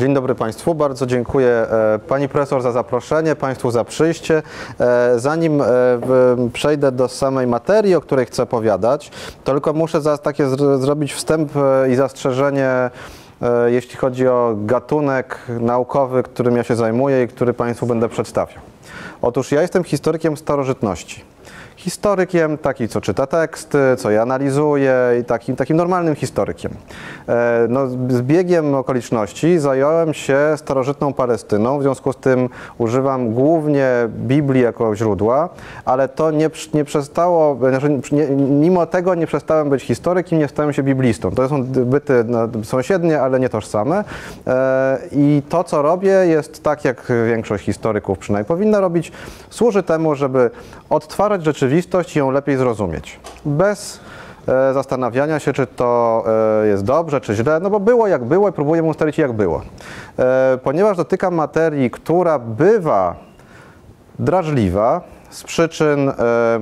Dzień dobry Państwu, bardzo dziękuję e, Pani Profesor za zaproszenie, Państwu za przyjście. E, Zanim e, przejdę do samej materii, o której chcę opowiadać, to tylko muszę za, takie zr- zrobić wstęp i zastrzeżenie, jeśli chodzi o gatunek naukowy, którym ja się zajmuję i który Państwu będę przedstawiał. Otóż ja jestem historykiem starożytności. Historykiem, taki co czyta teksty, co je analizuje i takim, takim normalnym historykiem. E, No, z biegiem okoliczności zająłem się starożytną Palestyną, w związku z tym używam głównie Biblii jako źródła, ale to nie, nie przestało, znaczy nie, mimo tego nie przestałem być historykiem, nie stałem się biblistą. To są byty no, sąsiednie, ale nie tożsame. E, I to, co robię, jest tak, jak większość historyków przynajmniej powinna robić, służy temu, żeby odtwarzać rzeczywistość i ją lepiej zrozumieć. Bez e, zastanawiania się, czy to e, jest dobrze, czy źle, no bo było jak było i próbujemy ustalić jak było. E, Ponieważ dotykam materii, która bywa drażliwa z przyczyn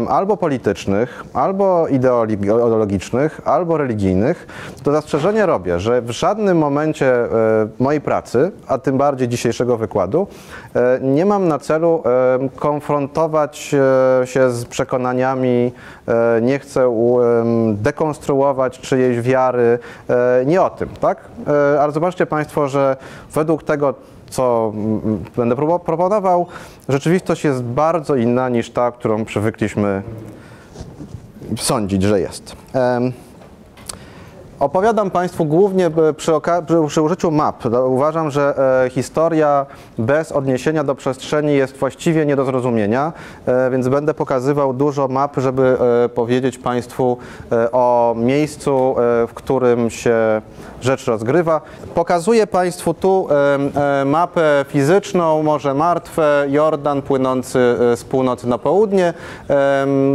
albo politycznych, albo ideologicznych, albo religijnych, to zastrzeżenie robię, że w żadnym momencie e, mojej pracy, a tym bardziej dzisiejszego wykładu, e, nie mam na celu konfrontować e, się z przekonaniami, nie chcę dekonstruować czyjejś wiary, nie o tym, tak? Ale zobaczcie Państwo, że według tego, co będę proponował, rzeczywistość jest bardzo inna niż ta, którą przywykliśmy sądzić, że jest. Opowiadam Państwu głównie e, przy, przy, użyciu map. Uważam, że e, historia bez odniesienia do przestrzeni jest właściwie nie do zrozumienia, e, więc będę pokazywał dużo map, żeby e, powiedzieć Państwu e, o miejscu, e, w którym się rzecz rozgrywa. Pokazuję Państwu tu mapę fizyczną, Morze Martwe, Jordan płynący e, z północy na południe.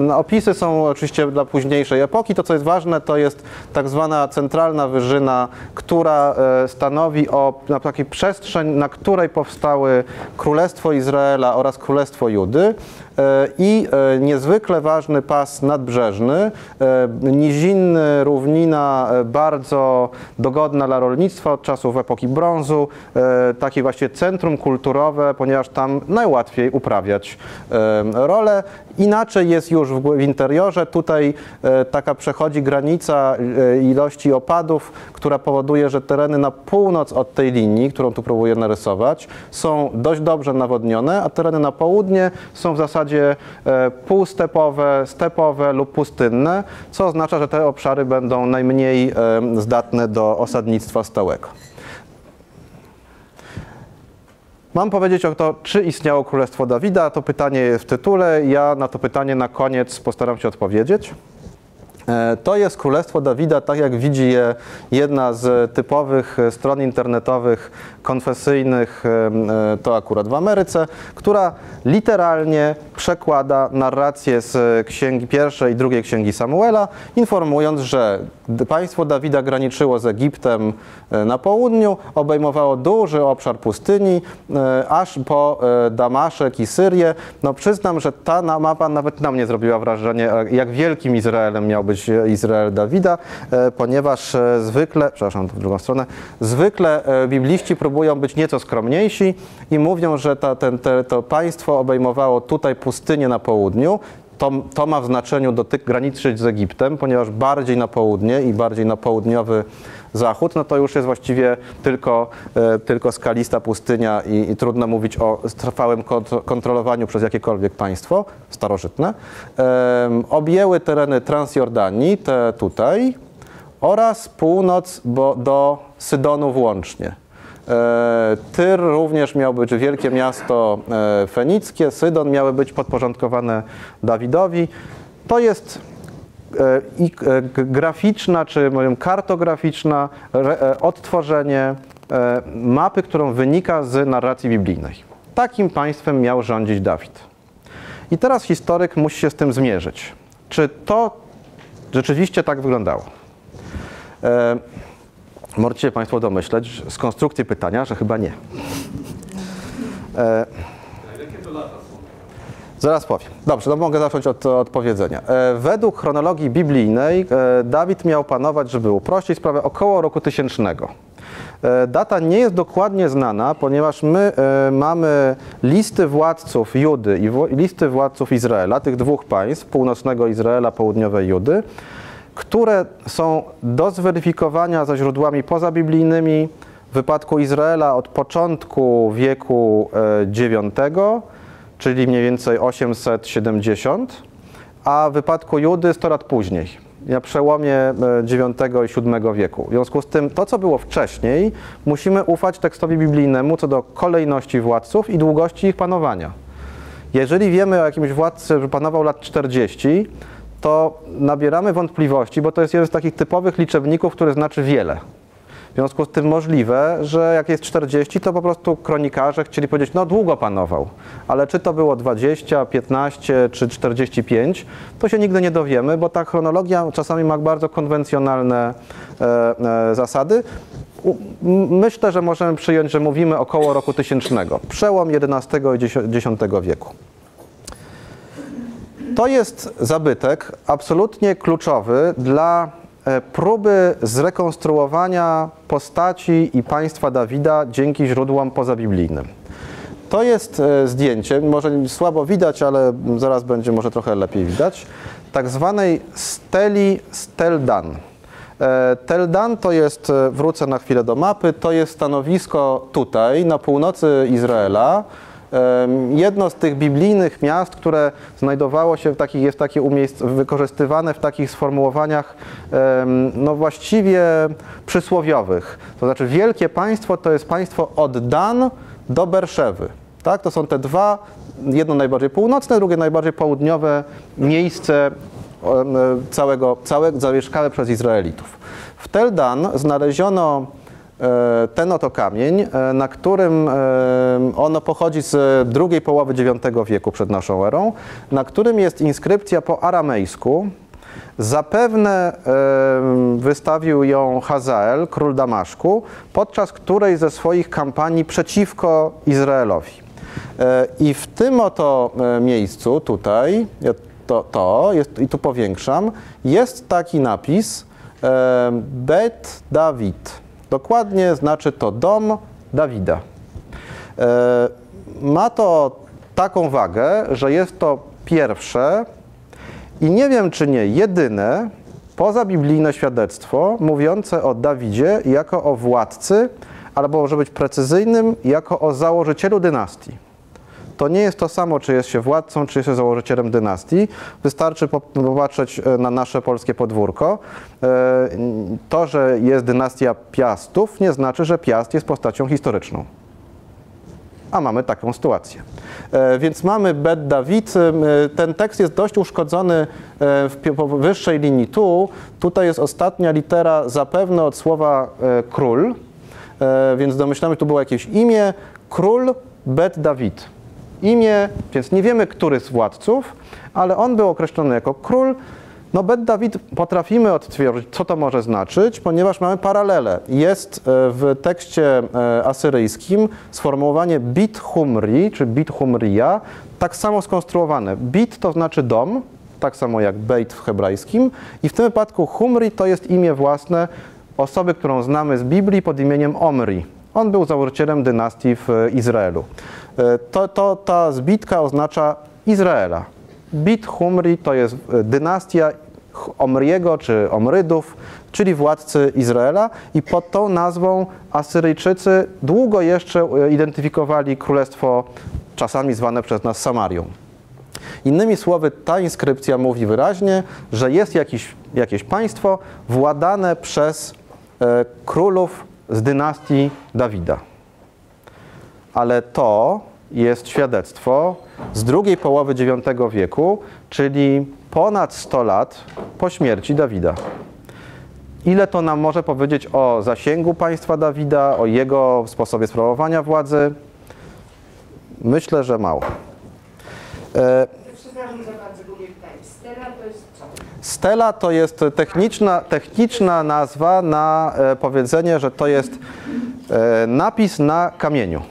No, Opisy są oczywiście dla późniejszej epoki. To, co jest ważne, to jest tak zwana centralna wyżyna, która e, stanowi o takiej przestrzeń, na której powstały Królestwo Izraela oraz Królestwo Judy i e, niezwykle ważny pas nadbrzeżny, e, nizinny, równina e, bardzo dogodna dla rolnictwa od czasów epoki brązu, e, takie właśnie centrum kulturowe, ponieważ tam najłatwiej uprawiać e, rolę. Inaczej jest już w, interiorze. Tutaj e, taka przechodzi granica e, ilości opadów, która powoduje, że tereny na północ od tej linii, którą tu próbuję narysować, są dość dobrze nawodnione, a tereny na południe są w zasadzie e, półstepowe, stepowe lub pustynne, co oznacza, że te obszary będą najmniej e, zdatne do osadnictwa stałego. Mam powiedzieć o to, czy istniało Królestwo Dawida. To pytanie jest w tytule. Ja na to pytanie na koniec postaram się odpowiedzieć. E, To jest Królestwo Dawida, tak jak widzi je jedna z typowych stron internetowych konfesyjnych, e, to akurat w Ameryce, która literalnie przekłada narrację z księgi pierwszej i drugiej księgi Samuela, informując, że państwo Dawida graniczyło z Egiptem e, na południu, obejmowało duży obszar pustyni, e, aż po e, Damaszek i Syrię. No przyznam, że ta mapa nawet na mnie zrobiła wrażenie, e, jak wielkim Izraelem miał być e, Izrael Dawida, e, ponieważ e, zwykle, przepraszam, w drugą stronę, zwykle e, bibliści próbują być nieco skromniejsi i mówią, że ta, ten, te, to państwo obejmowało tutaj pustynię na południu, to, to ma w znaczeniu dotyk graniczyć z Egiptem, ponieważ bardziej na południe i bardziej na południowy zachód, no to już jest właściwie tylko, e, tylko skalista pustynia i, i trudno mówić o trwałym kont- kontrolowaniu przez jakiekolwiek państwo starożytne. Em, objęły tereny Transjordanii, te tutaj, oraz północ bo, do Sydonu włącznie. E, Tyr również miał być wielkie miasto e, fenickie, Sydon miały być podporządkowane Dawidowi. To jest e, graficzna, czy kartograficzna odtworzenie mapy, którą wynika z narracji biblijnej. Takim państwem miał rządzić Dawid. I teraz historyk musi się z tym zmierzyć. Czy to rzeczywiście tak wyglądało? Możecie Państwo domyśleć z konstrukcji pytania, że chyba nie. E, Zaraz powiem. Dobrze, no mogę zacząć od odpowiedzenia. E, według chronologii biblijnej e, Dawid miał panować, żeby uprościć sprawę, około roku tysięcznego. E, Data nie jest dokładnie znana, ponieważ my e, mamy listy władców Judy i listy władców Izraela, tych dwóch państw, północnego Izraela, południowej Judy, które są do zweryfikowania ze źródłami pozabiblijnymi. W wypadku Izraela od początku wieku e, IX, czyli mniej więcej 870, a w wypadku Judy 100 lat później, na przełomie e, IX i VII wieku. W związku z tym to, co było wcześniej, musimy ufać tekstowi biblijnemu co do kolejności władców i długości ich panowania. Jeżeli wiemy o jakimś władcy, że panował lat 40, to nabieramy wątpliwości, bo to jest jeden z takich typowych liczebników, który znaczy wiele. W związku z tym możliwe, że jak jest 40, to po prostu kronikarze chcieli powiedzieć, no długo panował, ale czy to było 20, 15 czy 45, to się nigdy nie dowiemy, bo ta chronologia czasami ma bardzo konwencjonalne e, e, zasady. U, myślę, że możemy przyjąć, że mówimy około roku tysięcznego, przełom XI i X wieku. To jest zabytek absolutnie kluczowy dla e, próby zrekonstruowania postaci i państwa Dawida dzięki źródłom pozabiblijnym. To jest e, zdjęcie, może słabo widać, ale zaraz będzie może trochę lepiej widać, tak zwanej steli Steldan. E, Teldan to jest, wrócę na chwilę do mapy, to jest stanowisko tutaj, na północy Izraela. Jedno z tych biblijnych miast, które znajdowało się w takich, jest takie umiejsc- wykorzystywane w takich sformułowaniach no właściwie przysłowiowych. To znaczy wielkie państwo to jest państwo od Dan do Berszewy. Tak? To są te dwa, jedno najbardziej północne, drugie najbardziej południowe miejsce całego, całe, zamieszkałe przez Izraelitów. W Tel Dan znaleziono ten oto kamień, e, na którym e, ono pochodzi z drugiej połowy IX wieku przed naszą erą, na którym jest inskrypcja po aramejsku. Zapewne e, wystawił ją Hazael, król Damaszku, podczas której ze swoich kampanii przeciwko Izraelowi. E, I w tym oto e, miejscu, tutaj, to, to jest, i tu powiększam, jest taki napis e, Bet David. Dokładnie znaczy to dom Dawida. E, Ma to taką wagę, że jest to pierwsze i nie wiem czy nie jedyne pozabiblijne świadectwo mówiące o Dawidzie jako o władcy, albo może być precyzyjnym, jako o założycielu dynastii. To nie jest to samo, czy jest się władcą, czy jest się założycielem dynastii. Wystarczy po- popatrzeć e, na nasze polskie podwórko. E, To, że jest dynastia Piastów, nie znaczy, że Piast jest postacią historyczną. A mamy taką sytuację. E, Więc mamy Bet Dawid. Ten tekst jest dość uszkodzony w wyższej linii tu. Tutaj jest ostatnia litera zapewne od słowa król, więc domyślamy, tu było jakieś imię. Król Bet Dawid. Imię, więc nie wiemy, który z władców, ale on był określony jako król. No Bet Dawid potrafimy odtworzyć, co to może znaczyć, ponieważ mamy paralelę. Jest e, w tekście e, asyryjskim sformułowanie bit humri, czy bit humria, tak samo skonstruowane. Bit to znaczy dom, tak samo jak beit w hebrajskim i w tym wypadku humri to jest imię własne osoby, którą znamy z Biblii pod imieniem Omri. On był założycielem dynastii w e, Izraelu. E, To, to, ta zbitka oznacza Izraela. Bit Humri to jest e, dynastia Omriego czy Omrydów, czyli władcy Izraela i pod tą nazwą Asyryjczycy długo jeszcze e, identyfikowali królestwo czasami zwane przez nas Samarią. Innymi słowy, ta inskrypcja mówi wyraźnie, że jest jakiś, jakieś państwo władane przez e, królów z dynastii Dawida. Ale to jest świadectwo z drugiej połowy IX wieku, czyli ponad 100 lat po śmierci Dawida. Ile to nam może powiedzieć o zasięgu państwa Dawida, o jego sposobie sprawowania władzy? Myślę, że mało. E, Przepraszam za bardzo długie pytanie. Stela to jest co? Stela to jest techniczna, techniczna nazwa na e, powiedzenie, że to jest e, napis na kamieniu.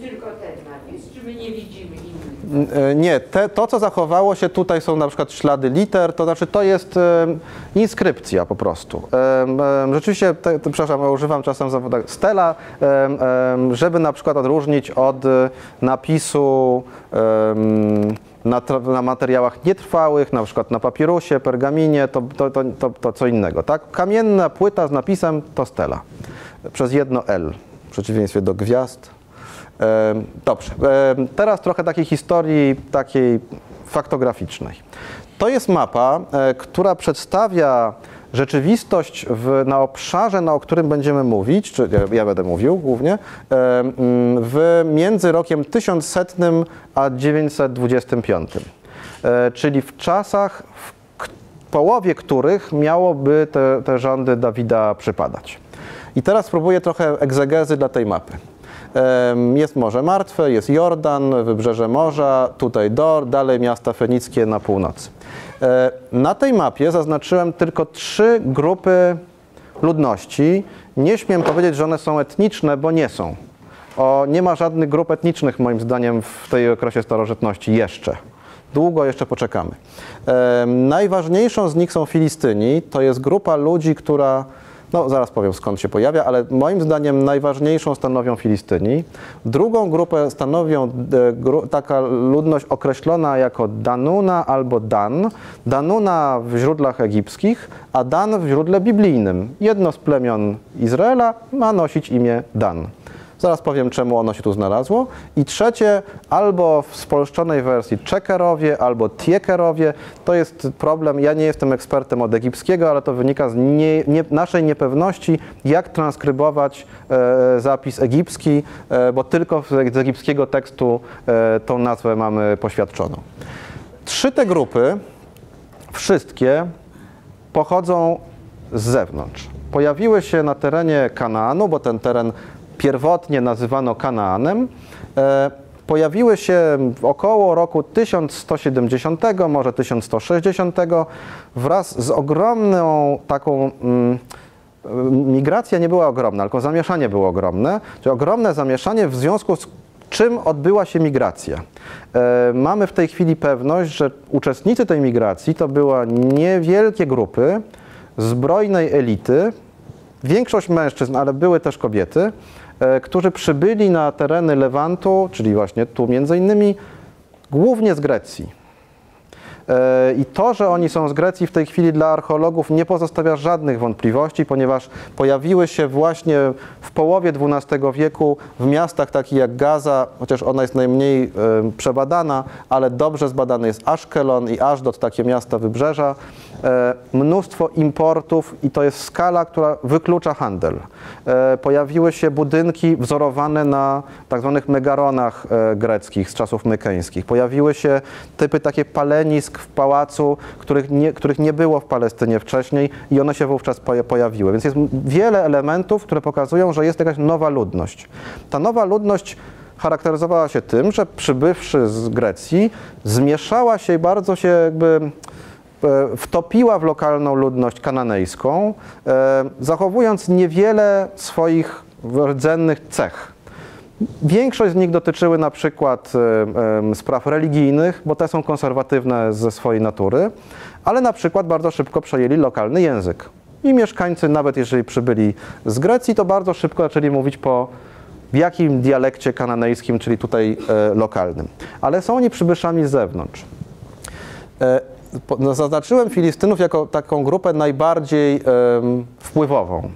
Tylko ten czy my nie widzimy innych? E, Nie, te, to co zachowało się tutaj są na przykład ślady liter, to znaczy to jest e, inskrypcja po prostu. E, rzeczywiście, te, te, przepraszam, używam czasem zawodu stela, żeby na przykład odróżnić od napisu na, na materiałach nietrwałych, na przykład na papirusie, pergaminie, to, to, to, to, to co innego. Tak? Kamienna płyta z napisem to stela, przez jedno L, w przeciwieństwie do gwiazd. Dobrze, teraz trochę takiej historii takiej faktograficznej. To jest mapa, e, która przedstawia rzeczywistość w, na obszarze, na o którym będziemy mówić, czy ja, będę mówił głównie, w między rokiem 1100 a 925. E, Czyli w czasach, w połowie których miałoby te, te rządy Dawida przypadać. I teraz spróbuję trochę egzegezy dla tej mapy. Jest Morze Martwe, jest Jordan, wybrzeże morza, tutaj Dor, dalej miasta fenickie na północy. E, Na tej mapie zaznaczyłem tylko trzy grupy ludności. Nie śmiem powiedzieć, że one są etniczne, bo nie są. O, nie ma żadnych grup etnicznych, moim zdaniem, w tej okresie starożytności jeszcze. Długo jeszcze poczekamy. Em, najważniejszą z nich są Filistyni. To jest grupa ludzi, która, no zaraz powiem skąd się pojawia, ale moim zdaniem najważniejszą stanowią Filistyni. Drugą grupę stanowią e, taka ludność określona jako Danuna albo Dan. Danuna w źródłach egipskich, a Dan w źródle biblijnym. Jedno z plemion Izraela ma nosić imię Dan. Zaraz powiem, czemu ono się tu znalazło. I trzecie, albo w spolszczonej wersji Czekerowie, albo Tiekerowie. To jest problem, ja nie jestem ekspertem od egipskiego, ale to wynika z nie, nie, naszej niepewności, jak transkrybować e, zapis egipski, e, bo tylko z, egipskiego tekstu e, tą nazwę mamy poświadczoną. Trzy te grupy, wszystkie pochodzą z zewnątrz. Pojawiły się na terenie Kanaanu, bo ten teren pierwotnie nazywano Kanaanem. E, pojawiły się około roku 1170, może 1160, wraz z ogromną taką. Mm, migracja nie była ogromna, tylko zamieszanie było ogromne, czyli ogromne zamieszanie w związku z czym odbyła się migracja. E, mamy w tej chwili pewność, że uczestnicy tej migracji to były niewielkie grupy zbrojnej elity, większość mężczyzn, ale były też kobiety, e, którzy przybyli na tereny Lewantu, czyli właśnie tu między innymi, głównie z Grecji. E, I to, że oni są z Grecji w tej chwili dla archeologów nie pozostawia żadnych wątpliwości, ponieważ pojawiły się właśnie w połowie XII wieku w miastach takich jak Gaza, chociaż ona jest najmniej e, przebadana, ale dobrze zbadany jest Ashkelon i Ashdod, takie miasta wybrzeża. E, Mnóstwo importów i to jest skala, która wyklucza handel. E, Pojawiły się budynki wzorowane na tak zwanych megaronach e, greckich z czasów mykeńskich. Pojawiły się typy takie palenisk w pałacu, których nie, których nie było w Palestynie wcześniej i one się wówczas poja- pojawiły. Więc jest wiele elementów, które pokazują, że jest jakaś nowa ludność. Ta nowa ludność charakteryzowała się tym, że przybywszy z Grecji, zmieszała się i bardzo się jakby wtopiła w lokalną ludność kananejską, e, zachowując niewiele swoich rdzennych cech. Większość z nich dotyczyły na przykład e, spraw religijnych, bo te są konserwatywne ze swojej natury, ale na przykład bardzo szybko przejęli lokalny język. I mieszkańcy, nawet jeżeli przybyli z Grecji, to bardzo szybko zaczęli mówić po jakim dialekcie kananejskim, czyli tutaj e, lokalnym. Ale są oni przybyszami z zewnątrz. No, Zaznaczyłem Filistynów jako taką grupę najbardziej em, wpływową.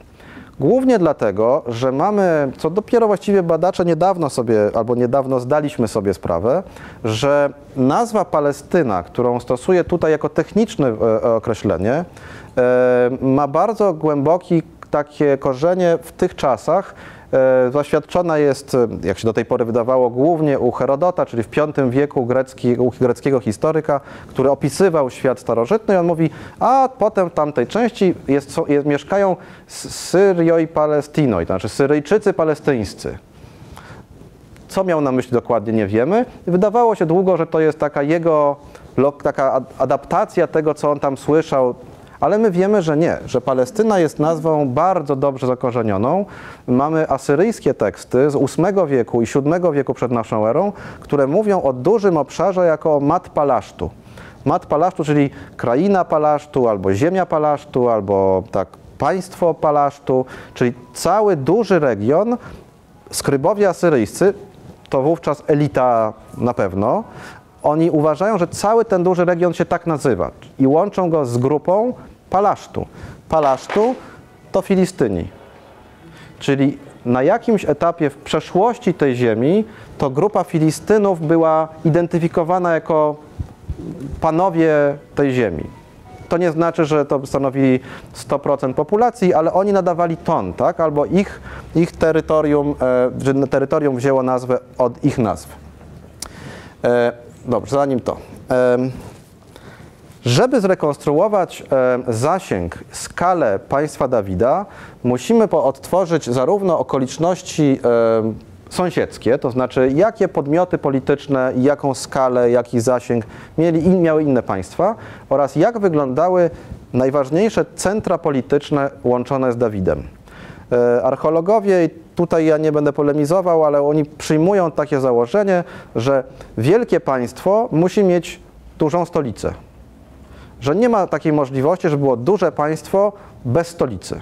Głównie dlatego, że mamy, co dopiero właściwie badacze niedawno sobie, albo niedawno zdaliśmy sobie sprawę, że nazwa Palestyna, którą stosuję tutaj jako techniczne e, określenie, e, ma bardzo głęboki takie korzenie w tych czasach, Zaświadczona jest, e, jak się do tej pory wydawało, głównie u Herodota, czyli w V wieku grecki, u greckiego historyka, który opisywał świat starożytny. I on mówi, a potem w tamtej części jest, są, jest, mieszkają Syrio i Palestinoi, to znaczy Syryjczycy palestyńscy. Co miał na myśli dokładnie, nie wiemy. Wydawało się długo, że to jest taka jego taka ad- adaptacja tego, co on tam słyszał, Ale my wiemy, że nie, że Palestyna jest nazwą bardzo dobrze zakorzenioną. Mamy asyryjskie teksty z VIII wieku i VII wieku przed naszą erą, które mówią o dużym obszarze jako mat palasztu. Mat palasztu, czyli kraina palasztu, albo ziemia palasztu, albo tak państwo palasztu, czyli cały duży region. Skrybowie asyryjscy, to wówczas elita na pewno, oni uważają, że cały ten duży region się tak nazywa i łączą go z grupą Palasztu. Palasztu to Filistyni. Czyli na jakimś etapie w przeszłości tej ziemi to grupa Filistynów była identyfikowana jako panowie tej ziemi. To nie znaczy, że to stanowili 100% populacji, ale oni nadawali ton, tak? Albo ich, ich terytorium, e, terytorium wzięło nazwę od ich nazw. E, dobrze, zanim to. E, żeby zrekonstruować e, zasięg, skalę państwa Dawida, musimy odtworzyć zarówno okoliczności e, sąsiedzkie, to znaczy jakie podmioty polityczne, jaką skalę, jaki zasięg mieli, miały inne państwa oraz jak wyglądały najważniejsze centra polityczne łączone z Dawidem. E, Archeologowie, tutaj ja nie będę polemizował, ale oni przyjmują takie założenie, że wielkie państwo musi mieć dużą stolicę że nie ma takiej możliwości, żeby było duże państwo bez stolicy.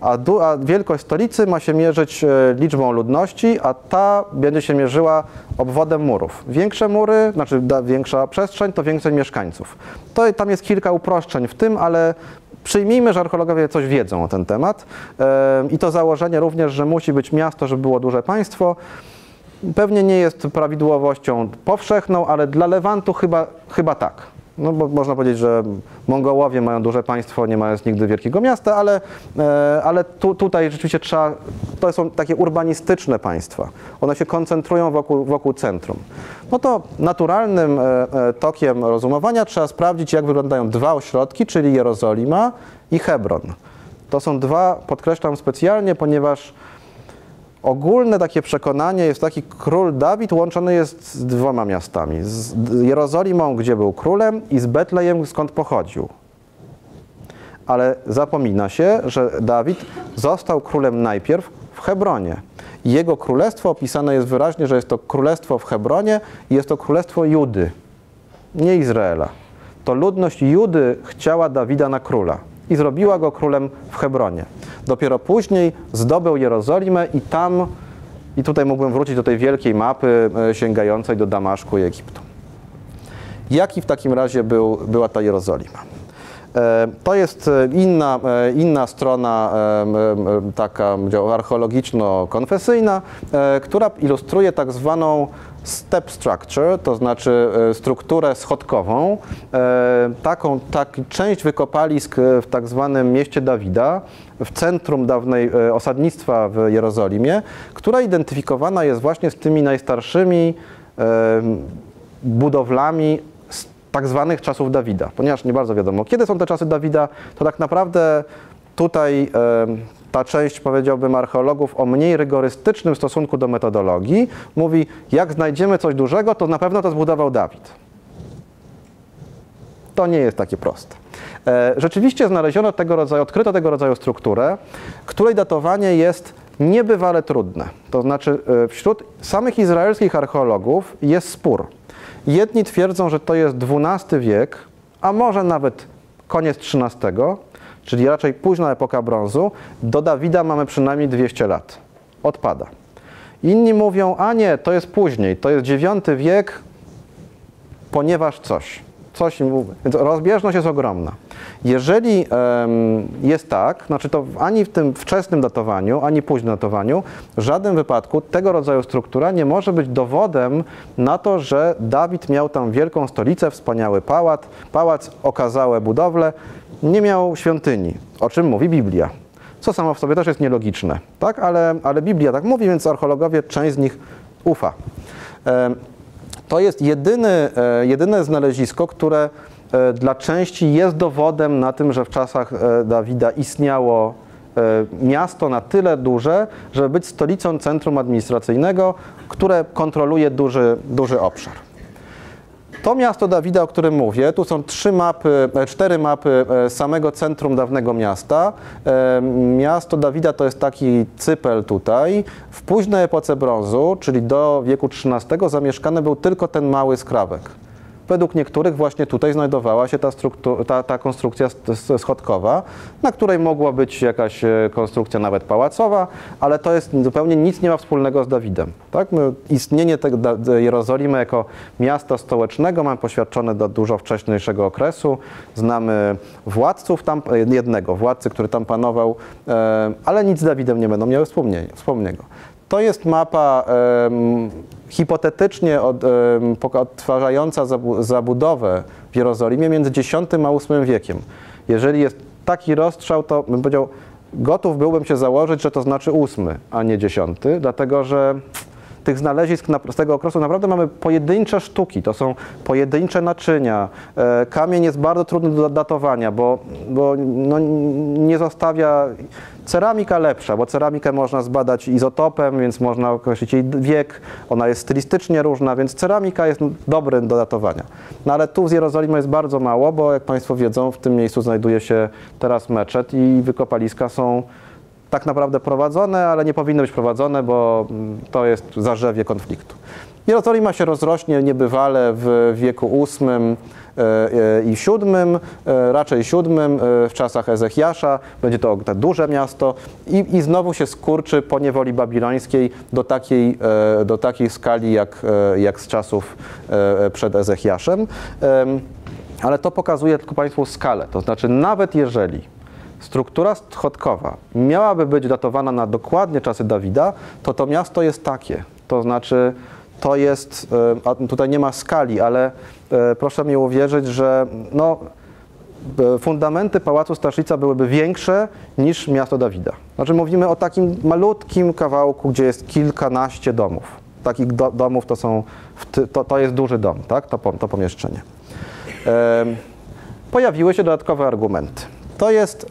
A, du, a wielkość stolicy ma się mierzyć e, liczbą ludności, a ta będzie się mierzyła obwodem murów. Większe mury, znaczy większa przestrzeń, to więcej mieszkańców. To, tam jest kilka uproszczeń w tym, ale przyjmijmy, że archeologowie coś wiedzą o ten temat. E, I to założenie również, że musi być miasto, żeby było duże państwo, pewnie nie jest prawidłowością powszechną, ale dla Lewantu chyba, chyba tak. No bo można powiedzieć, że Mongołowie mają duże państwo, nie mając nigdy wielkiego miasta, ale, e, ale tu, tutaj rzeczywiście trzeba, to są takie urbanistyczne państwa. One się koncentrują wokół, wokół centrum. No to naturalnym e, e, tokiem rozumowania trzeba sprawdzić, jak wyglądają dwa ośrodki, czyli Jerozolima i Hebron. To są dwa, podkreślam specjalnie, ponieważ Ogólne takie przekonanie jest taki, król Dawid łączony jest z dwoma miastami. Z Jerozolimą, gdzie był królem i z Betlejem, skąd pochodził. Ale zapomina się, że Dawid został królem najpierw w Hebronie. Jego królestwo opisane jest wyraźnie, że jest to królestwo w Hebronie i jest to królestwo Judy, nie Izraela. To ludność Judy chciała Dawida na króla i zrobiła go królem w Hebronie. Dopiero później zdobył Jerozolimę i tam, i tutaj mógłbym wrócić do tej wielkiej mapy e, sięgającej do Damaszku i Egiptu. Jaki w takim razie był, była ta Jerozolima? E, To jest e, inna, inna strona taka archeologiczno-konfesyjna, która ilustruje tak zwaną step structure, to znaczy e, strukturę schodkową. E, Taką tak, część wykopalisk e, w tak zwanym mieście Dawida, w centrum dawnej osadnictwa w Jerozolimie, która identyfikowana jest właśnie z tymi najstarszymi budowlami z tak zwanych czasów Dawida, ponieważ nie bardzo wiadomo, kiedy są te czasy Dawida, to tak naprawdę tutaj ta część, powiedziałbym, archeologów o mniej rygorystycznym stosunku do metodologii mówi, jak znajdziemy coś dużego, to na pewno to zbudował Dawid. To nie jest takie proste. E, Rzeczywiście znaleziono tego rodzaju, odkryto tego rodzaju strukturę, której datowanie jest niebywale trudne. To znaczy e, wśród samych izraelskich archeologów jest spór. Jedni twierdzą, że to jest XII wiek, a może nawet koniec XIII, czyli raczej późna epoka brązu. Do Dawida mamy przynajmniej 200 lat. Odpada. Inni mówią, a nie, to jest później, to jest IX wiek, ponieważ coś. Coś im mówi. Więc rozbieżność jest ogromna. Jeżeli em, jest tak, znaczy to ani w tym wczesnym datowaniu, ani późnym datowaniu, w żadnym wypadku tego rodzaju struktura nie może być dowodem na to, że Dawid miał tam wielką stolicę, wspaniały pałac, pałac, okazałe budowle, nie miał świątyni, o czym mówi Biblia. Co samo w sobie też jest nielogiczne, tak? ale, ale Biblia tak mówi, więc archeologowie, część z nich ufa. Em, to jest jedyny, e, jedyne znalezisko, które e, dla części jest dowodem na tym, że w czasach e, Dawida istniało miasto na tyle duże, żeby być stolicą centrum administracyjnego, które kontroluje duży, duży obszar. To miasto Dawida, o którym mówię, tu są trzy mapy, e, cztery mapy e, samego centrum dawnego miasta. E, Miasto Dawida to jest taki cypel tutaj. W późnej epoce brązu, czyli do wieku XIII, zamieszkany był tylko ten mały skrawek. Według niektórych właśnie tutaj znajdowała się ta, ta, ta konstrukcja schodkowa, na której mogła być jakaś e, konstrukcja nawet pałacowa, ale to jest zupełnie nic nie ma wspólnego z Dawidem. Tak? My istnienie tego Jerozolimy jako miasta stołecznego mamy poświadczone do dużo wcześniejszego okresu. Znamy władców tam, e, jednego władcy, który tam panował, e, ale nic z Dawidem nie będą miały wspomnienia-. To jest mapa em, hipotetycznie od, poka- odtwarzająca zabu- zabudowę w Jerozolimie między X a VIII wiekiem. Jeżeli jest taki rozstrzał, to bym powiedział, gotów byłbym się założyć, że to znaczy ósmy, a nie dziesiąty, dlatego że tych znalezisk na, z tego okresu naprawdę mamy pojedyncze sztuki, to są pojedyncze naczynia. E, kamień jest bardzo trudny do datowania, bo, bo no, nie zostawia. Ceramika lepsza, bo ceramikę można zbadać izotopem, więc można określić jej wiek, ona jest stylistycznie różna, więc ceramika jest dobry do datowania. No ale tu z Jerozolimy jest bardzo mało, bo jak Państwo wiedzą, w tym miejscu znajduje się teraz meczet i wykopaliska są tak naprawdę prowadzone, ale nie powinny być prowadzone, bo mm, to jest zarzewie konfliktu. Jerozolima się rozrośnie niebywale w wieku VIII e, e, i VII, e, raczej VII, w czasach Ezechiasza. Będzie to duże miasto i, i znowu się skurczy po niewoli babilońskiej do takiej, do takiej skali jak, jak z czasów przed Ezechiaszem. Em, Ale to pokazuje tylko Państwu skalę. To znaczy, nawet jeżeli struktura schodkowa miałaby być datowana na dokładnie czasy Dawida, to to miasto jest takie. To znaczy, to jest, e, tutaj nie ma skali, ale e, proszę mi uwierzyć, że no, e, fundamenty Pałacu Staszica byłyby większe niż miasto Dawida. Znaczy mówimy o takim malutkim kawałku, gdzie jest kilkanaście domów. Takich do, domów to są, to, to jest duży dom, tak? to, to pomieszczenie. Pojawiły się dodatkowe argumenty. To jest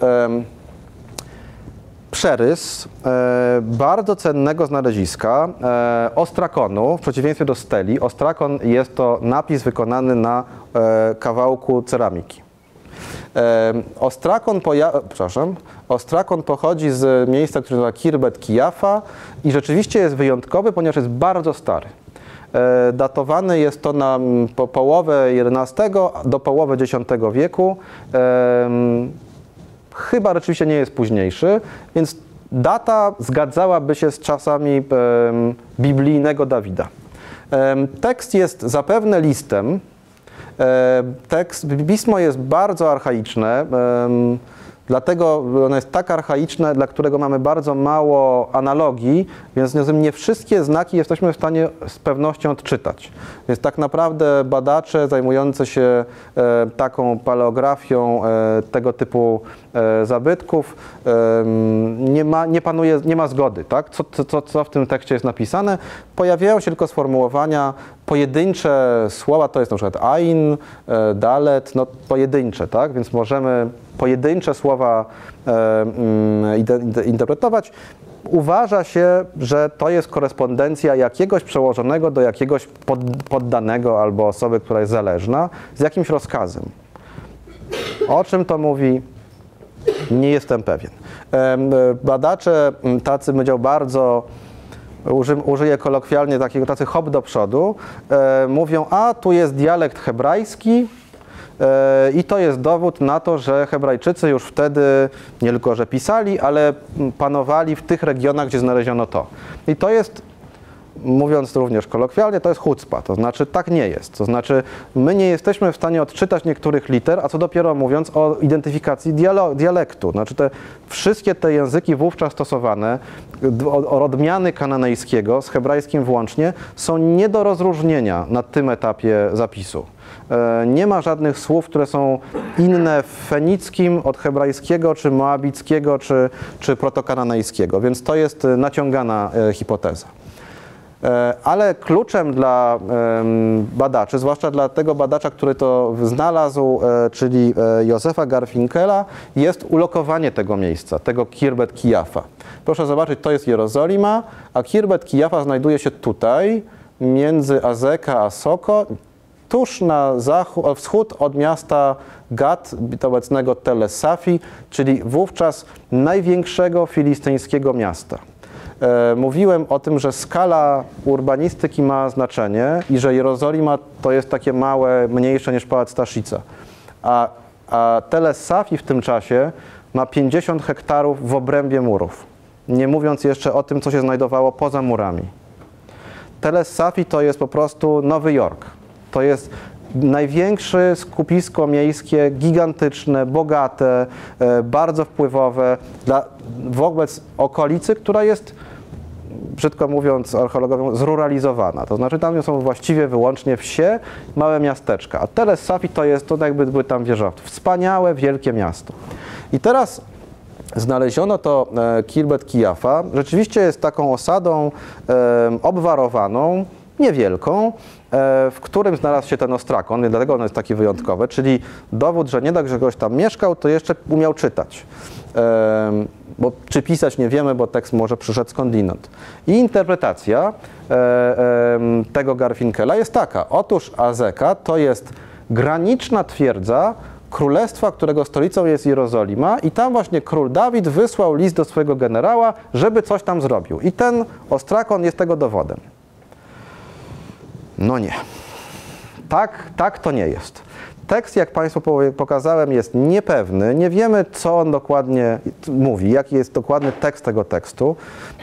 przerys e, bardzo cennego znaleziska e, ostrakonu, w przeciwieństwie do steli. Ostrakon jest to napis wykonany na e, kawałku ceramiki. Ostrakon, przepraszam, ostrakon pochodzi z miejsca, które nazywa Kirbet Kijafa i rzeczywiście jest wyjątkowy, ponieważ jest bardzo stary. E, Datowany jest to na po połowę XI do połowy X wieku. Chyba rzeczywiście nie jest późniejszy, więc data zgadzałaby się z czasami em, biblijnego Dawida. Em, tekst jest zapewne listem. E, tekst, pismo jest bardzo archaiczne, em, dlatego ono jest tak archaiczne, dla którego mamy bardzo mało analogii, więc nie wszystkie znaki jesteśmy w stanie z pewnością odczytać. Więc tak naprawdę badacze zajmujący się e, taką paleografią e, tego typu e, zabytków nie ma, nie panuje, nie ma zgody, tak? Co- co, co w tym tekście jest napisane. Pojawiają się tylko sformułowania, pojedyncze słowa, to jest na przykład ain, e, dalet, no pojedyncze, tak? Więc możemy pojedyncze słowa e, mm, interpretować. Uważa się, że to jest korespondencja jakiegoś przełożonego do jakiegoś pod, poddanego albo osoby, która jest zależna, z jakimś rozkazem. O czym to mówi? Nie jestem pewien. E, Badacze tacy, powiedział, bardzo uży, użyję kolokwialnie takiego, tacy hop do przodu, e, mówią, a tu jest dialekt hebrajski e, i to jest dowód na to, że Hebrajczycy już wtedy nie tylko, że pisali, ale panowali w tych regionach, gdzie znaleziono to. I to jest mówiąc również kolokwialnie, to jest chucpa, to znaczy tak nie jest. To znaczy my nie jesteśmy w stanie odczytać niektórych liter, a co dopiero mówiąc o identyfikacji dialektu. Znaczy te wszystkie te języki wówczas stosowane, odmiany kananejskiego z hebrajskim włącznie, są nie do rozróżnienia na tym etapie zapisu. E, Nie ma żadnych słów, które są inne w fenickim od hebrajskiego, czy moabickiego, czy, czy protokananejskiego, więc to jest e, naciągana e, hipoteza. E, Ale kluczem dla badaczy, zwłaszcza dla tego badacza, który to znalazł, e, czyli e, Józefa Garfinkela, jest ulokowanie tego miejsca, tego Kirbet Kijafa. Proszę zobaczyć, to jest Jerozolima, a Kirbet Kijafa znajduje się tutaj, między Azeka a Soko. tuż na zachód, wschód od miasta Gad, obecnego Tel Safi, czyli wówczas największego filistyńskiego miasta. E, Mówiłem o tym, że skala urbanistyki ma znaczenie i że Jerozolima to jest takie małe, mniejsze niż Pałac Staszica. A, a Tel Safi w tym czasie ma 50 hektarów w obrębie murów. Nie mówiąc jeszcze o tym, co się znajdowało poza murami. Tel Safi to jest po prostu Nowy Jork. To jest największe skupisko miejskie, gigantyczne, bogate, e, bardzo wpływowe dla, wobec okolicy, która jest brzydko mówiąc, archeologowie, zruralizowana. To znaczy tam są właściwie wyłącznie wsie, małe miasteczka. A Tel Safi to jest, to jakby były tam wieżowce. Wspaniałe, wielkie miasto. I teraz znaleziono to e, Kirbet Kijafa. Rzeczywiście jest taką osadą obwarowaną, niewielką, e, w którym znalazł się ten ostrakon, dlatego ono jest taki wyjątkowe, czyli dowód, że nie dość, że ktoś tam mieszkał, to jeszcze umiał czytać. Bo, czy pisać nie wiemy, bo tekst może przyszedł skądinąd. I interpretacja e, tego Garfinkela jest taka. Otóż Azeka to jest graniczna twierdza królestwa, którego stolicą jest Jerozolima i tam właśnie król Dawid wysłał list do swojego generała, żeby coś tam zrobił. I ten ostrakon jest tego dowodem. No nie. Tak, tak to nie jest. Tekst, jak Państwu pokazałem, jest niepewny. Nie wiemy, co on dokładnie mówi, jaki jest dokładny tekst tego tekstu,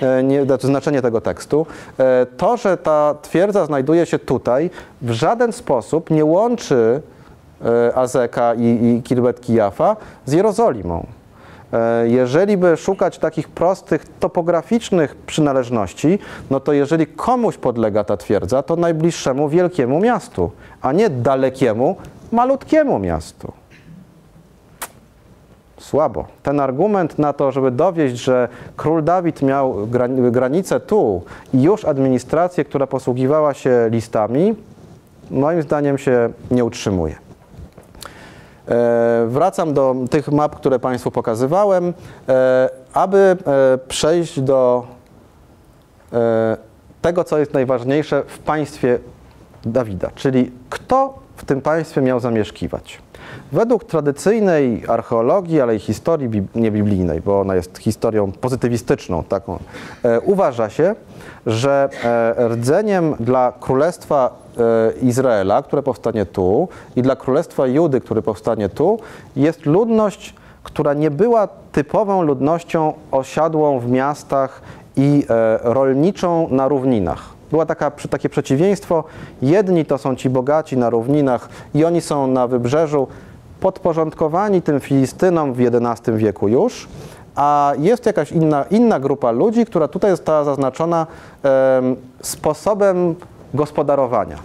e, nie, znaczy znaczenie tego tekstu. E, To, że ta twierdza znajduje się tutaj, w żaden sposób nie łączy e, Azeka i, i Kirbet Kijafa z Jerozolimą. Jeżeli by szukać takich prostych topograficznych przynależności, no to jeżeli komuś podlega ta twierdza, to najbliższemu wielkiemu miastu, a nie dalekiemu, malutkiemu miastu. Słabo. Ten argument na to, żeby dowieść, że król Dawid miał gran- granicę tu i już administrację, która posługiwała się listami, moim zdaniem się nie utrzymuje. E, Wracam do tych map, które Państwu pokazywałem, e, aby e, przejść do tego, co jest najważniejsze w państwie Dawida, czyli kto w tym państwie miał zamieszkiwać. Według tradycyjnej archeologii, ale i historii bib- niebiblijnej, bo ona jest historią pozytywistyczną, taką, e, uważa się, że e, rdzeniem dla królestwa e, Izraela, które powstanie tu, i dla królestwa Judy, które powstanie tu, jest ludność, która nie była typową ludnością osiadłą w miastach i e, rolniczą na równinach. Była taka, takie przeciwieństwo. Jedni to są ci bogaci na równinach i oni są na wybrzeżu podporządkowani tym Filistynom w XI wieku już, a jest jakaś inna, inna grupa ludzi, która tutaj została zaznaczona em, sposobem gospodarowania.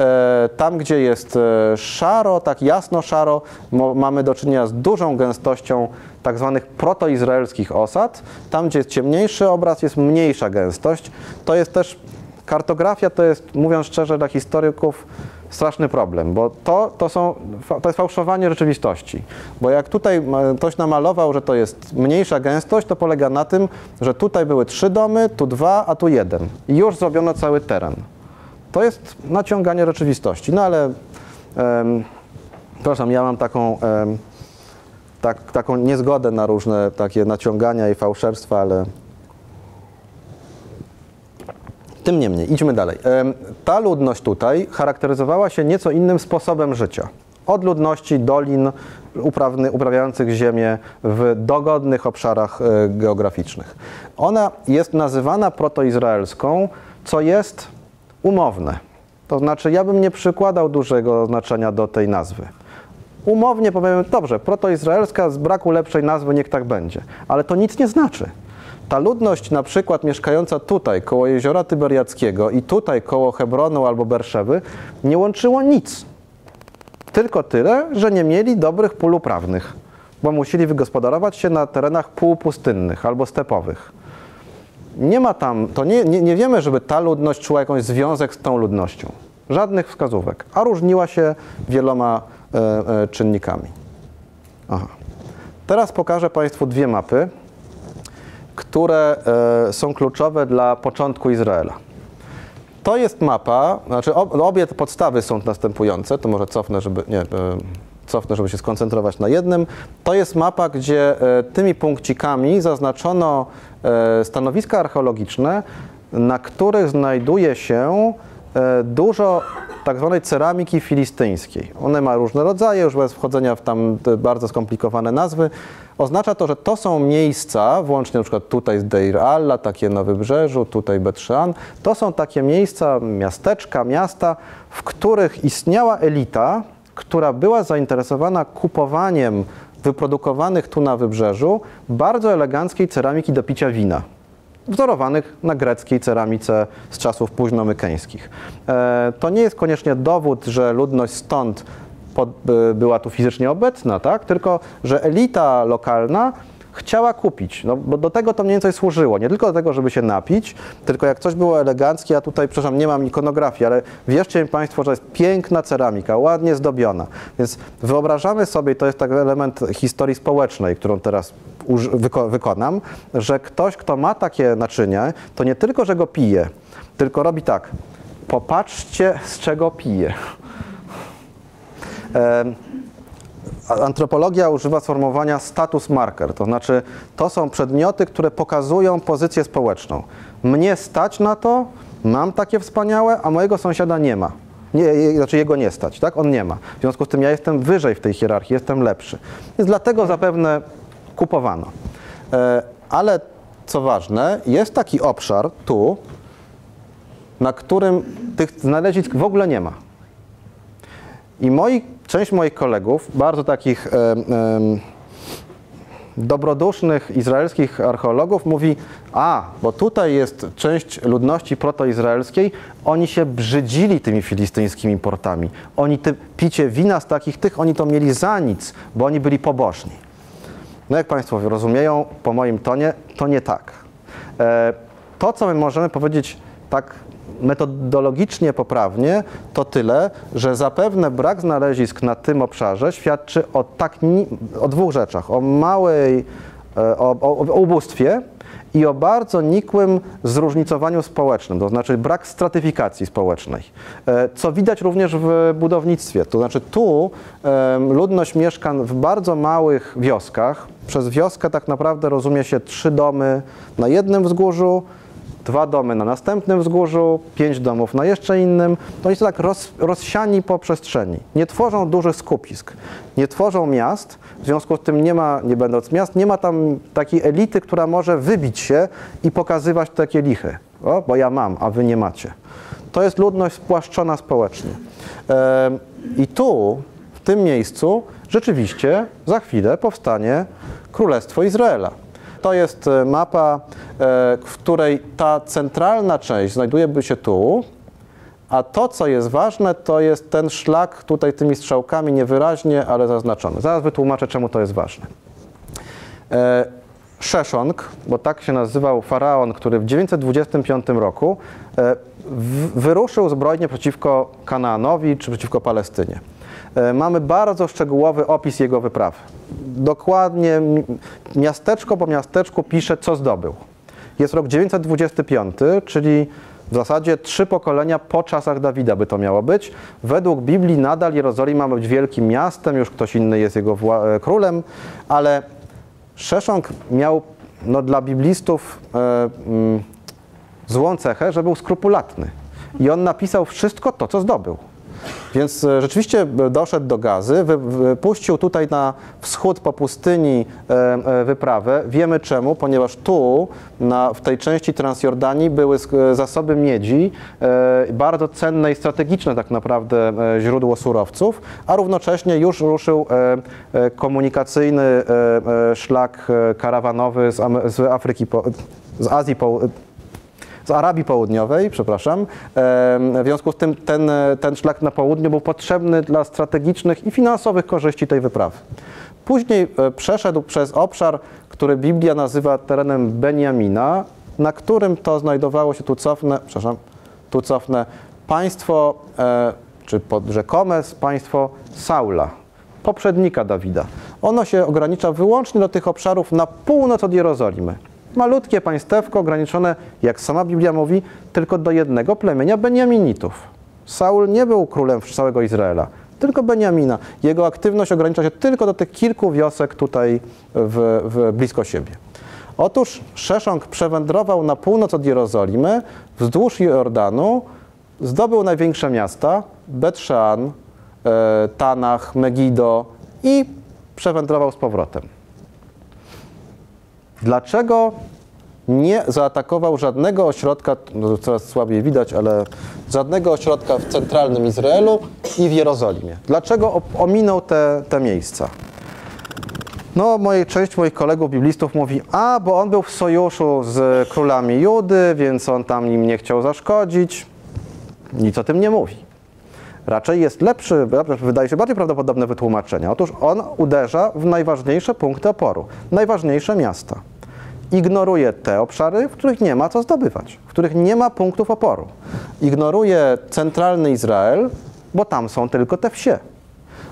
E, Tam, gdzie jest e, szaro, tak jasno szaro, mo- mamy do czynienia z dużą gęstością tak zwanych protoizraelskich osad. Tam, gdzie jest ciemniejszy obraz, jest mniejsza gęstość. To jest też, kartografia to jest, mówiąc szczerze, dla historyków straszny problem, bo to, to, są, to jest fałszowanie rzeczywistości. Bo jak tutaj ktoś namalował, że to jest mniejsza gęstość, to polega na tym, że tutaj były trzy domy, tu dwa, a tu jeden. I już zrobiono cały teren. To jest naciąganie rzeczywistości. No ale, em, przepraszam, ja mam taką, em, tak, taką niezgodę na różne takie naciągania i fałszerstwa, ale tym niemniej, idźmy dalej. Ta ludność tutaj charakteryzowała się nieco innym sposobem życia. Od ludności dolin uprawny, uprawiających ziemię w dogodnych obszarach e, geograficznych. Ona jest nazywana protoizraelską, co jest umowne. To znaczy, ja bym nie przykładał dużego znaczenia do tej nazwy. Umownie powiem, dobrze, protoizraelska z braku lepszej nazwy niech tak będzie, ale to nic nie znaczy. Ta ludność na przykład mieszkająca tutaj koło jeziora Tyberiackiego i tutaj koło Hebronu albo Berszewy nie łączyło nic. Tylko tyle, że nie mieli dobrych pól uprawnych, bo musieli wygospodarować się na terenach półpustynnych albo stepowych. Nie ma tam, to nie, nie, nie wiemy, żeby ta ludność czuła jakąś związek z tą ludnością. Żadnych wskazówek, a różniła się wieloma e, e, czynnikami. Aha. Teraz pokażę Państwu dwie mapy, które e, są kluczowe dla początku Izraela. To jest mapa, znaczy ob, obie te podstawy są następujące, to może cofnę, żeby, nie, e, cofnę, żeby się skoncentrować na jednym. To jest mapa, gdzie e, tymi punkcikami zaznaczono stanowiska archeologiczne, na których znajduje się dużo tak zwanej ceramiki filistyńskiej. One ma różne rodzaje, już bez wchodzenia w tam bardzo skomplikowane nazwy. Oznacza to, że to są miejsca, włącznie przykład tutaj z Deir Alla, takie na Wybrzeżu, tutaj Betrzean, to są takie miejsca, miasteczka, miasta, w których istniała elita, która była zainteresowana kupowaniem wyprodukowanych tu na Wybrzeżu bardzo eleganckiej ceramiki do picia wina wzorowanych na greckiej ceramice z czasów późnomykeńskich. E, To nie jest koniecznie dowód, że ludność stąd by- była tu fizycznie obecna, tak? tylko że elita lokalna chciała kupić, no, bo do tego to mniej więcej służyło. Nie tylko do tego, żeby się napić, tylko jak coś było eleganckie, ja tutaj, przepraszam, nie mam ikonografii, ale wierzcie mi Państwo, że jest piękna ceramika, ładnie zdobiona. Więc wyobrażamy sobie, to jest taki element historii społecznej, którą teraz wyko- wykonam, że ktoś, kto ma takie naczynie, to nie tylko, że go pije, tylko robi tak. Popatrzcie, z czego pije. Antropologia używa sformułowania status marker, to znaczy to są przedmioty, które pokazują pozycję społeczną. Mnie stać na to, mam takie wspaniałe, a mojego sąsiada nie ma. Nie, znaczy jego nie stać, tak? On nie ma. W związku z tym ja jestem wyżej w tej hierarchii, jestem lepszy. Więc dlatego zapewne kupowano. E, ale co ważne, jest taki obszar tu, na którym tych znalezisk w ogóle nie ma. I moi, część moich kolegów, bardzo takich dobrodusznych izraelskich archeologów mówi, a, bo tutaj jest część ludności protoizraelskiej, oni się brzydzili tymi filistyńskimi portami. Oni ty, picie wina z takich tych, oni to mieli za nic, bo oni byli pobożni. No jak Państwo rozumieją, po moim tonie, to nie tak. E, To, co my możemy powiedzieć tak metodologicznie poprawnie, to tyle, że zapewne brak znalezisk na tym obszarze świadczy o, tak, o dwóch rzeczach. O małej, e, o, o, o ubóstwie i o bardzo nikłym zróżnicowaniu społecznym, to znaczy brak stratyfikacji społecznej, E, co widać również w budownictwie. To znaczy tu ludność mieszka w bardzo małych wioskach. Przez wioskę tak naprawdę rozumie się trzy domy na jednym wzgórzu, dwa domy na następnym wzgórzu, pięć domów na jeszcze innym. To oni są tak roz, rozsiani po przestrzeni. Nie tworzą dużych skupisk, nie tworzą miast, w związku z tym nie ma, nie będąc miast, nie ma tam takiej elity, która może wybić się i pokazywać takie lichy. O, bo ja mam, a wy nie macie. To jest ludność spłaszczona społecznie. I tu, w tym miejscu, rzeczywiście za chwilę powstanie Królestwo Izraela. To jest e, mapa, e, w której ta centralna część znajduje się tu, a to, co jest ważne, to jest ten szlak tutaj tymi strzałkami niewyraźnie, ale zaznaczony. Zaraz wytłumaczę, czemu to jest ważne. E, Szeszong, bo tak się nazywał faraon, który w 925 roku wyruszył zbrojnie przeciwko Kanaanowi czy przeciwko Palestynie. E, Mamy bardzo szczegółowy opis jego wyprawy. Dokładnie mi- miasteczko po miasteczku pisze, co zdobył. Jest rok 925, czyli w zasadzie trzy pokolenia po czasach Dawida by to miało być. Według Biblii nadal Jerozolima ma być wielkim miastem, już ktoś inny jest jego e, królem, ale Szeszong miał no, dla biblistów e, mm, złą cechę, że był skrupulatny. I on napisał wszystko to, co zdobył. Więc e, rzeczywiście e, doszedł do Gazy, wy, wypuścił tutaj na wschód po pustyni e, wyprawę. Wiemy czemu, ponieważ tu, na, w tej części Transjordanii były zasoby miedzi, bardzo cenne i strategiczne tak naprawdę źródło surowców, a równocześnie już ruszył komunikacyjny szlak karawanowy z, Afryki, z Azji po, z Arabii Południowej, przepraszam. W związku z tym ten, ten szlak na południu był potrzebny dla strategicznych i finansowych korzyści tej wyprawy. Później e, przeszedł przez obszar, który Biblia nazywa terenem Beniamina, na którym to znajdowało się, tu cofnę, przepraszam, tu państwo, e, czy pod rzekome państwo Saula, poprzednika Dawida. Ono się ogranicza wyłącznie do tych obszarów na północ od Jerozolimy. Malutkie państewko ograniczone, jak sama Biblia mówi, tylko do jednego plemienia Beniaminitów. Saul nie był królem całego Izraela, tylko Beniamina. Jego aktywność ogranicza się tylko do tych kilku wiosek tutaj w, w blisko siebie. Otóż Szeszong przewędrował na północ od Jerozolimy, wzdłuż Jordanu, zdobył największe miasta, Bet-Szean, e, Tanach, Megido i przewędrował z powrotem. Dlaczego nie zaatakował żadnego ośrodka, no coraz słabiej widać, ale żadnego ośrodka w centralnym Izraelu i w Jerozolimie? Dlaczego ominął te, te miejsca? No, moje, część moich kolegów biblistów mówi, a, bo on był w sojuszu z królami Judy, więc on tam im nie chciał zaszkodzić. Nic o tym nie mówi. Raczej jest lepszy, wydaje się bardziej prawdopodobne wytłumaczenie. Otóż on uderza w najważniejsze punkty oporu, najważniejsze miasta. Ignoruje te obszary, w których nie ma co zdobywać, w których nie ma punktów oporu. Ignoruje centralny Izrael, bo tam są tylko te wsie.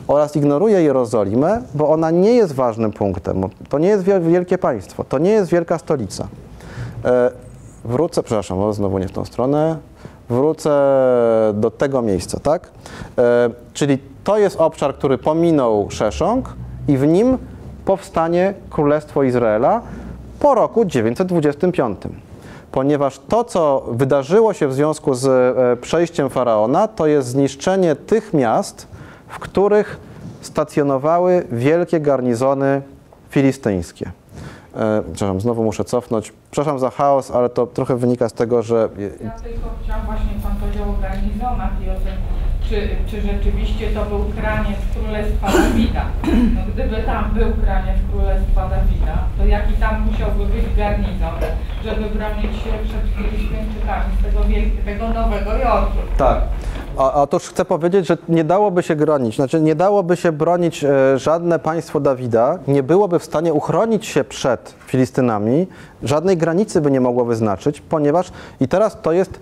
Oraz ignoruje Jerozolimę, bo ona nie jest ważnym punktem. To nie jest wiel- wielkie państwo, to nie jest wielka stolica. E, wrócę, przepraszam, o, znowu nie w tą stronę. Wrócę do tego miejsca, tak? E, czyli to jest obszar, który pominął Szeszong i w nim powstanie Królestwo Izraela po roku 925. Ponieważ to, co wydarzyło się w związku z e, przejściem faraona, to jest zniszczenie tych miast, w których stacjonowały wielkie garnizony filistyńskie. E, przepraszam, znowu muszę cofnąć. Przepraszam za chaos, ale to trochę wynika z tego, że Ja tylko chciałam właśnie, Pan powiedział o garnizonach i o tym, czy, czy rzeczywiście to był kraniec Królestwa Dawida. No, gdyby tam był kraniec Królestwa Dawida, to jaki tam musiałby być garnizon, żeby bronić się przed Filistyńczykami z tego, Nowego Jorku. Tak. A, a chcę powiedzieć, że nie dałoby się bronić, znaczy nie dałoby się bronić e, żadne państwo Dawida, nie byłoby w stanie uchronić się przed Filistynami, żadnej granicy by nie mogło wyznaczyć, ponieważ i teraz to jest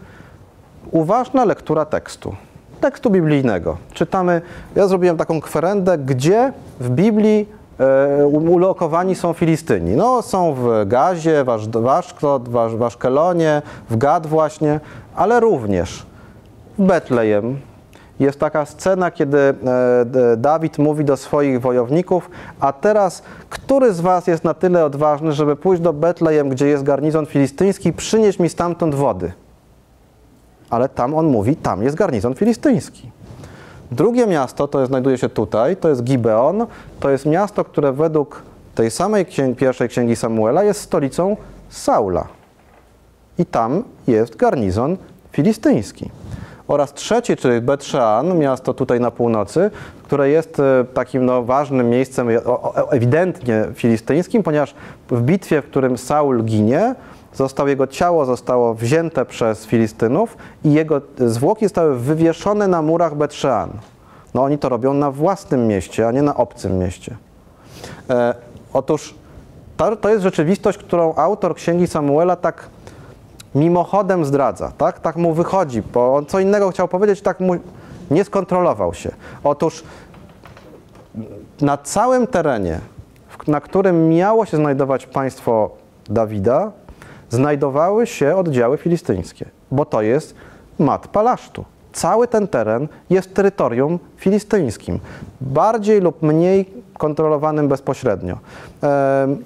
uważna lektura tekstu, tekstu biblijnego. Czytamy, ja zrobiłem taką kwerendę, gdzie w Biblii e, ulokowani są Filistyni. No, są w Gazie, w Asz- w Aszkelonie, w Gad właśnie, ale również w Betlejem jest taka scena, kiedy e, Dawid mówi do swoich wojowników, a teraz który z was jest na tyle odważny, żeby pójść do Betlejem, gdzie jest garnizon filistyński, przynieść mi stamtąd wody? Ale tam on mówi, tam jest garnizon filistyński. Drugie miasto, to jest, znajduje się tutaj, to jest Gibeon. To jest miasto, które według tej samej księg, pierwszej księgi Samuela jest stolicą Saula. I tam jest garnizon filistyński. Oraz trzecie, czyli Bet-Szean, miasto tutaj na północy, które jest e, takim no, ważnym miejscem, e, ewidentnie filistyńskim, ponieważ w bitwie, w którym Saul ginie, został, jego ciało zostało wzięte przez Filistynów i jego zwłoki zostały wywieszone na murach Bet-Szean. No oni to robią na własnym mieście, a nie na obcym mieście. E, otóż to, to jest rzeczywistość, którą autor Księgi Samuela tak mimochodem zdradza, tak? Tak mu wychodzi, bo on co innego chciał powiedzieć, tak mu nie skontrolował się. Otóż na całym terenie, na którym miało się znajdować państwo Dawida, znajdowały się oddziały filistyńskie, bo to jest mat palasztu. Cały ten teren jest terytorium filistyńskim, bardziej lub mniej kontrolowanym bezpośrednio.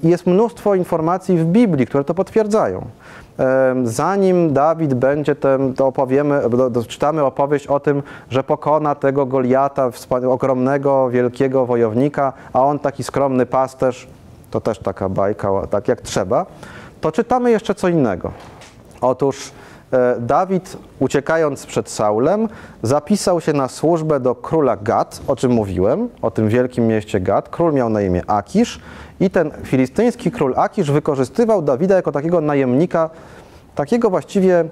Jest mnóstwo informacji w Biblii, które to potwierdzają. Zanim Dawid będzie, tem, to opowiemy, czytamy opowieść o tym, że pokona tego Goliata, ogromnego, wielkiego wojownika, a on taki skromny pasterz, to też taka bajka, tak jak trzeba, to czytamy jeszcze co innego. Otóż e, Dawid, uciekając przed Saulem, zapisał się na służbę do króla Gad, o czym mówiłem, o tym wielkim mieście Gad. Król miał na imię Akisz i ten filistyński król Akisz wykorzystywał Dawida jako takiego najemnika, takiego właściwie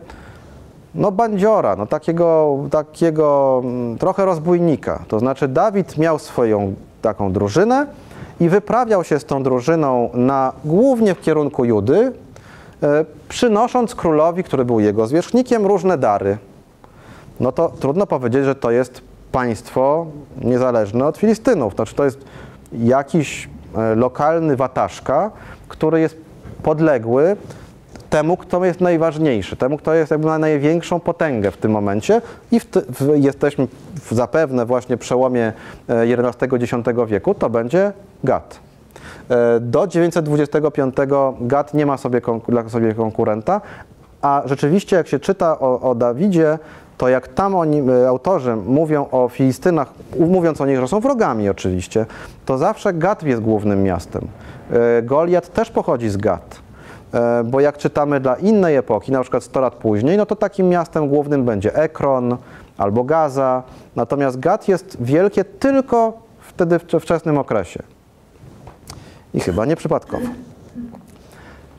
no bandziora, no takiego, takiego mm, trochę rozbójnika. To znaczy Dawid miał swoją taką drużynę i wyprawiał się z tą drużyną na, głównie w kierunku Judy, e, przynosząc królowi, który był jego zwierzchnikiem, różne dary. No to trudno powiedzieć, że to jest państwo niezależne od Filistynów. Znaczy to jest jakiś e, lokalny wataszka, który jest podległy temu, kto jest najważniejszy, temu, kto jest jakby największą potęgę w tym momencie i w, w, jesteśmy w zapewne właśnie przełomie e, XI-X wieku, to będzie Gad. E, Do 925 Gad nie ma sobie, dla sobie konkurenta, a rzeczywiście jak się czyta o, o Dawidzie, to jak tam oni, e, autorzy mówią o Filistynach, mówiąc o nich, że są wrogami oczywiście, to zawsze Gad jest głównym miastem. Goliat też pochodzi z Gad. E, Bo jak czytamy dla innej epoki, na przykład 100 lat później, no to takim miastem głównym będzie Ekron albo Gaza. Natomiast Gad jest wielkie tylko wtedy w wczesnym okresie. I chyba nieprzypadkowo.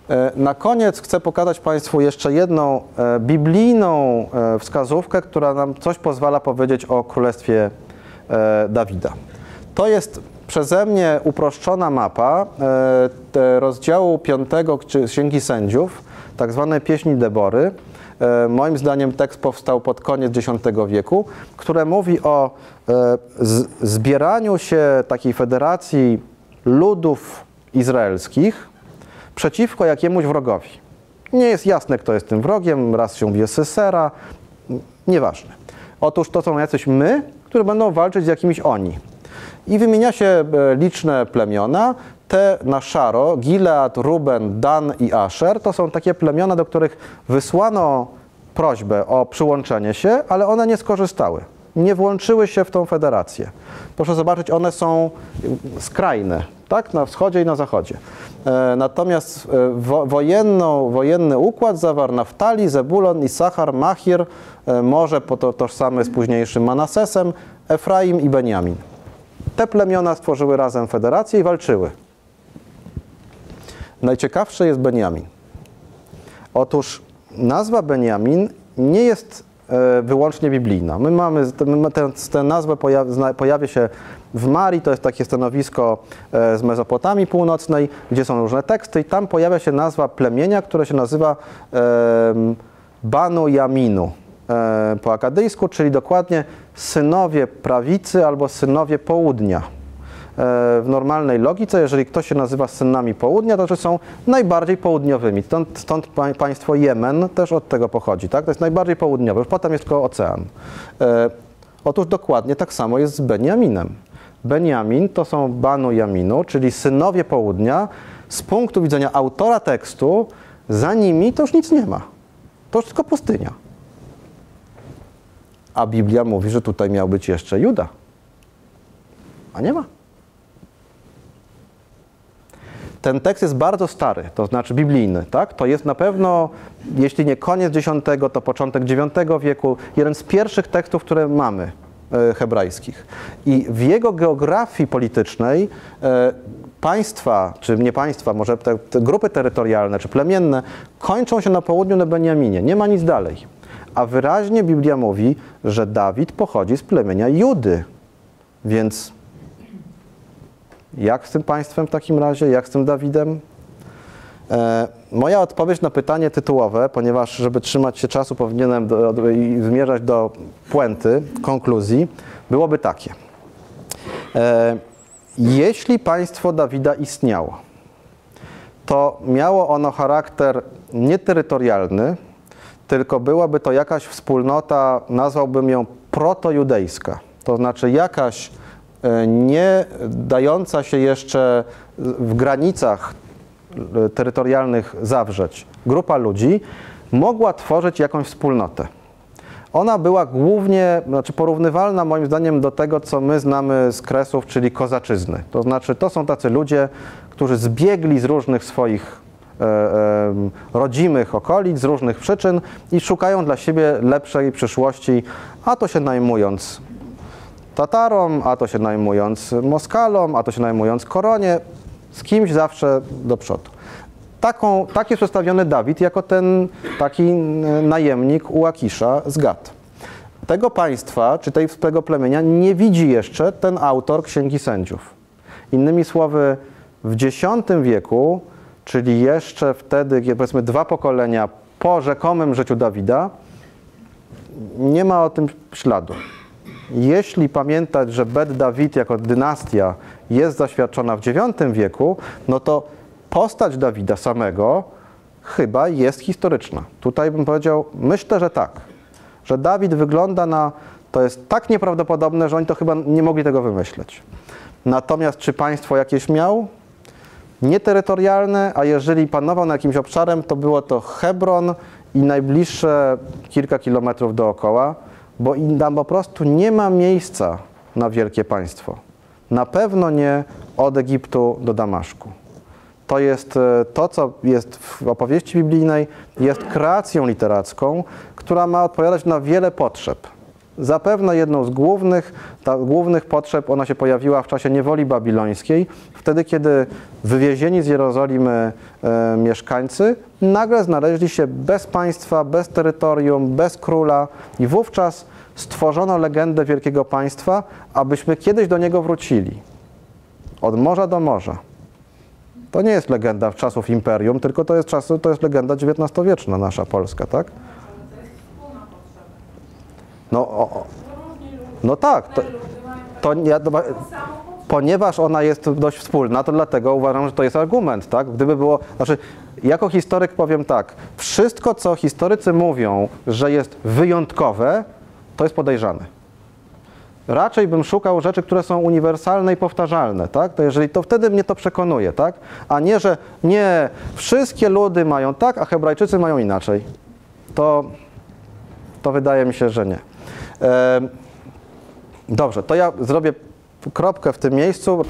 E, Na koniec chcę pokazać Państwu jeszcze jedną e, biblijną wskazówkę, która nam coś pozwala powiedzieć o królestwie Dawida. To jest przeze mnie uproszczona mapa e, rozdziału 5 czy Księgi Sędziów, tak zwanej Pieśni Debory. E, Moim zdaniem tekst powstał pod koniec X wieku, które mówi o e, zbieraniu się takiej federacji ludów izraelskich przeciwko jakiemuś wrogowi. Nie jest jasne, kto jest tym wrogiem, raz się mówi Sysera, nieważne. Otóż to są jacyś my, które będą walczyć z jakimiś oni. I wymienia się e, liczne plemiona. Te na szaro, Gilead, Ruben, Dan i Asher, to są takie plemiona, do których wysłano prośbę o przyłączenie się, ale one nie skorzystały. Nie włączyły się w tą federację. Proszę zobaczyć, one są skrajne, tak? Na wschodzie i na zachodzie. E, Natomiast e, wo, wojenną, wojenny układ zawarł Naftali, Zebulon, Isachar, Machir, e, może po to tożsamy z późniejszym Manasesem, Efraim i Beniamin. Te plemiona stworzyły razem federację i walczyły. Najciekawszy jest Beniamin. Otóż nazwa Beniamin nie jest e, wyłącznie biblijna. My mamy, my ma- tę nazwę pojaw, zna- pojawia się w Marii, to jest takie stanowisko e, z Mezopotamii Północnej, gdzie są różne teksty i tam pojawia się nazwa plemienia, które się nazywa Banu Jaminu e, po akadyjsku, czyli dokładnie synowie prawicy albo synowie południa. E, w normalnej logice, jeżeli ktoś się nazywa synami południa, to że są najbardziej południowymi. Stąd, stąd pa- państwo Jemen też od tego pochodzi. Tak? To jest najbardziej południowy, potem jest tylko ocean. E, otóż dokładnie tak samo jest z Beniaminem. Beniamin to są Banu Jaminu, czyli synowie południa. Z punktu widzenia autora tekstu, za nimi to już nic nie ma. To już tylko pustynia. A Biblia mówi, że tutaj miał być jeszcze Juda. A nie ma. Ten tekst jest bardzo stary, to znaczy biblijny, tak? To jest na pewno, jeśli nie koniec X, to początek IX wieku, jeden z pierwszych tekstów, które mamy e, hebrajskich. I w jego geografii politycznej e, państwa, czy nie państwa, może te, te grupy terytorialne, czy plemienne, kończą się na południu na Beniaminie. Nie ma nic dalej. A wyraźnie Biblia mówi, że Dawid pochodzi z plemienia Judy. Więc jak z tym państwem w takim razie? Jak z tym Dawidem? E, moja odpowiedź na pytanie tytułowe, ponieważ żeby trzymać się czasu powinienem do, do, i zmierzać do puenty, konkluzji, byłoby takie. E, jeśli państwo Dawida istniało, to miało ono charakter nie terytorialny, tylko byłaby to jakaś wspólnota, nazwałbym ją protojudejska. To znaczy jakaś e, nie dająca się jeszcze w granicach e, terytorialnych zawrzeć grupa ludzi mogła tworzyć jakąś wspólnotę. Ona była głównie, znaczy porównywalna moim zdaniem do tego, co my znamy z Kresów, czyli kozaczyzny. To znaczy to są tacy ludzie, którzy zbiegli z różnych swoich rodzimych okolic, z różnych przyczyn i szukają dla siebie lepszej przyszłości, a to się najmując Tatarom, a to się najmując Moskalom, a to się najmując Koronie, z kimś zawsze do przodu. Taką, tak jest przedstawiony Dawid jako ten taki e, najemnik u Akisza z Gad. Tego państwa, czy tej, tego plemienia nie widzi jeszcze ten autor Księgi Sędziów. Innymi słowy, w X wieku, czyli jeszcze wtedy, kiedy powiedzmy dwa pokolenia po rzekomym życiu Dawida, nie ma o tym śladu. Jeśli pamiętać, że Bet Dawid jako dynastia jest zaświadczona w IX wieku, no to postać Dawida samego chyba jest historyczna. Tutaj bym powiedział, myślę, że tak. Że Dawid wygląda na. To jest tak nieprawdopodobne, że oni to chyba nie mogli tego wymyśleć. Natomiast czy państwo jakieś miał? Nieterytorialne, a jeżeli panował na jakimś obszarem, to było to Hebron i najbliższe kilka kilometrów dookoła, bo tam po prostu nie ma miejsca na wielkie państwo. Na pewno nie od Egiptu do Damaszku. To jest e, to, co jest w opowieści biblijnej, jest kreacją literacką, która ma odpowiadać na wiele potrzeb. Zapewne jedną z głównych, ta, głównych potrzeb, ona się pojawiła w czasie niewoli babilońskiej, wtedy kiedy wywiezieni z Jerozolimy e, mieszkańcy nagle znaleźli się bez państwa, bez terytorium, bez króla i wówczas stworzono legendę wielkiego państwa, abyśmy kiedyś do niego wrócili. Od morza do morza. To nie jest legenda czasów imperium, tylko to jest, czasy, to jest legenda XIX-wieczna, nasza Polska, tak? No, o, no tak, to, to ja, ponieważ ona jest dość wspólna, to dlatego uważam, że to jest argument, tak? Gdyby było, znaczy, jako historyk powiem tak, wszystko, co historycy mówią, że jest wyjątkowe, to jest podejrzane. Raczej bym szukał rzeczy, które są uniwersalne i powtarzalne, tak? To jeżeli to wtedy mnie to przekonuje, tak? A nie, że nie, wszystkie ludy mają tak, a Hebrajczycy mają inaczej. To, to wydaje mi się, że nie. Dobrze, to ja zrobię kropkę w tym miejscu.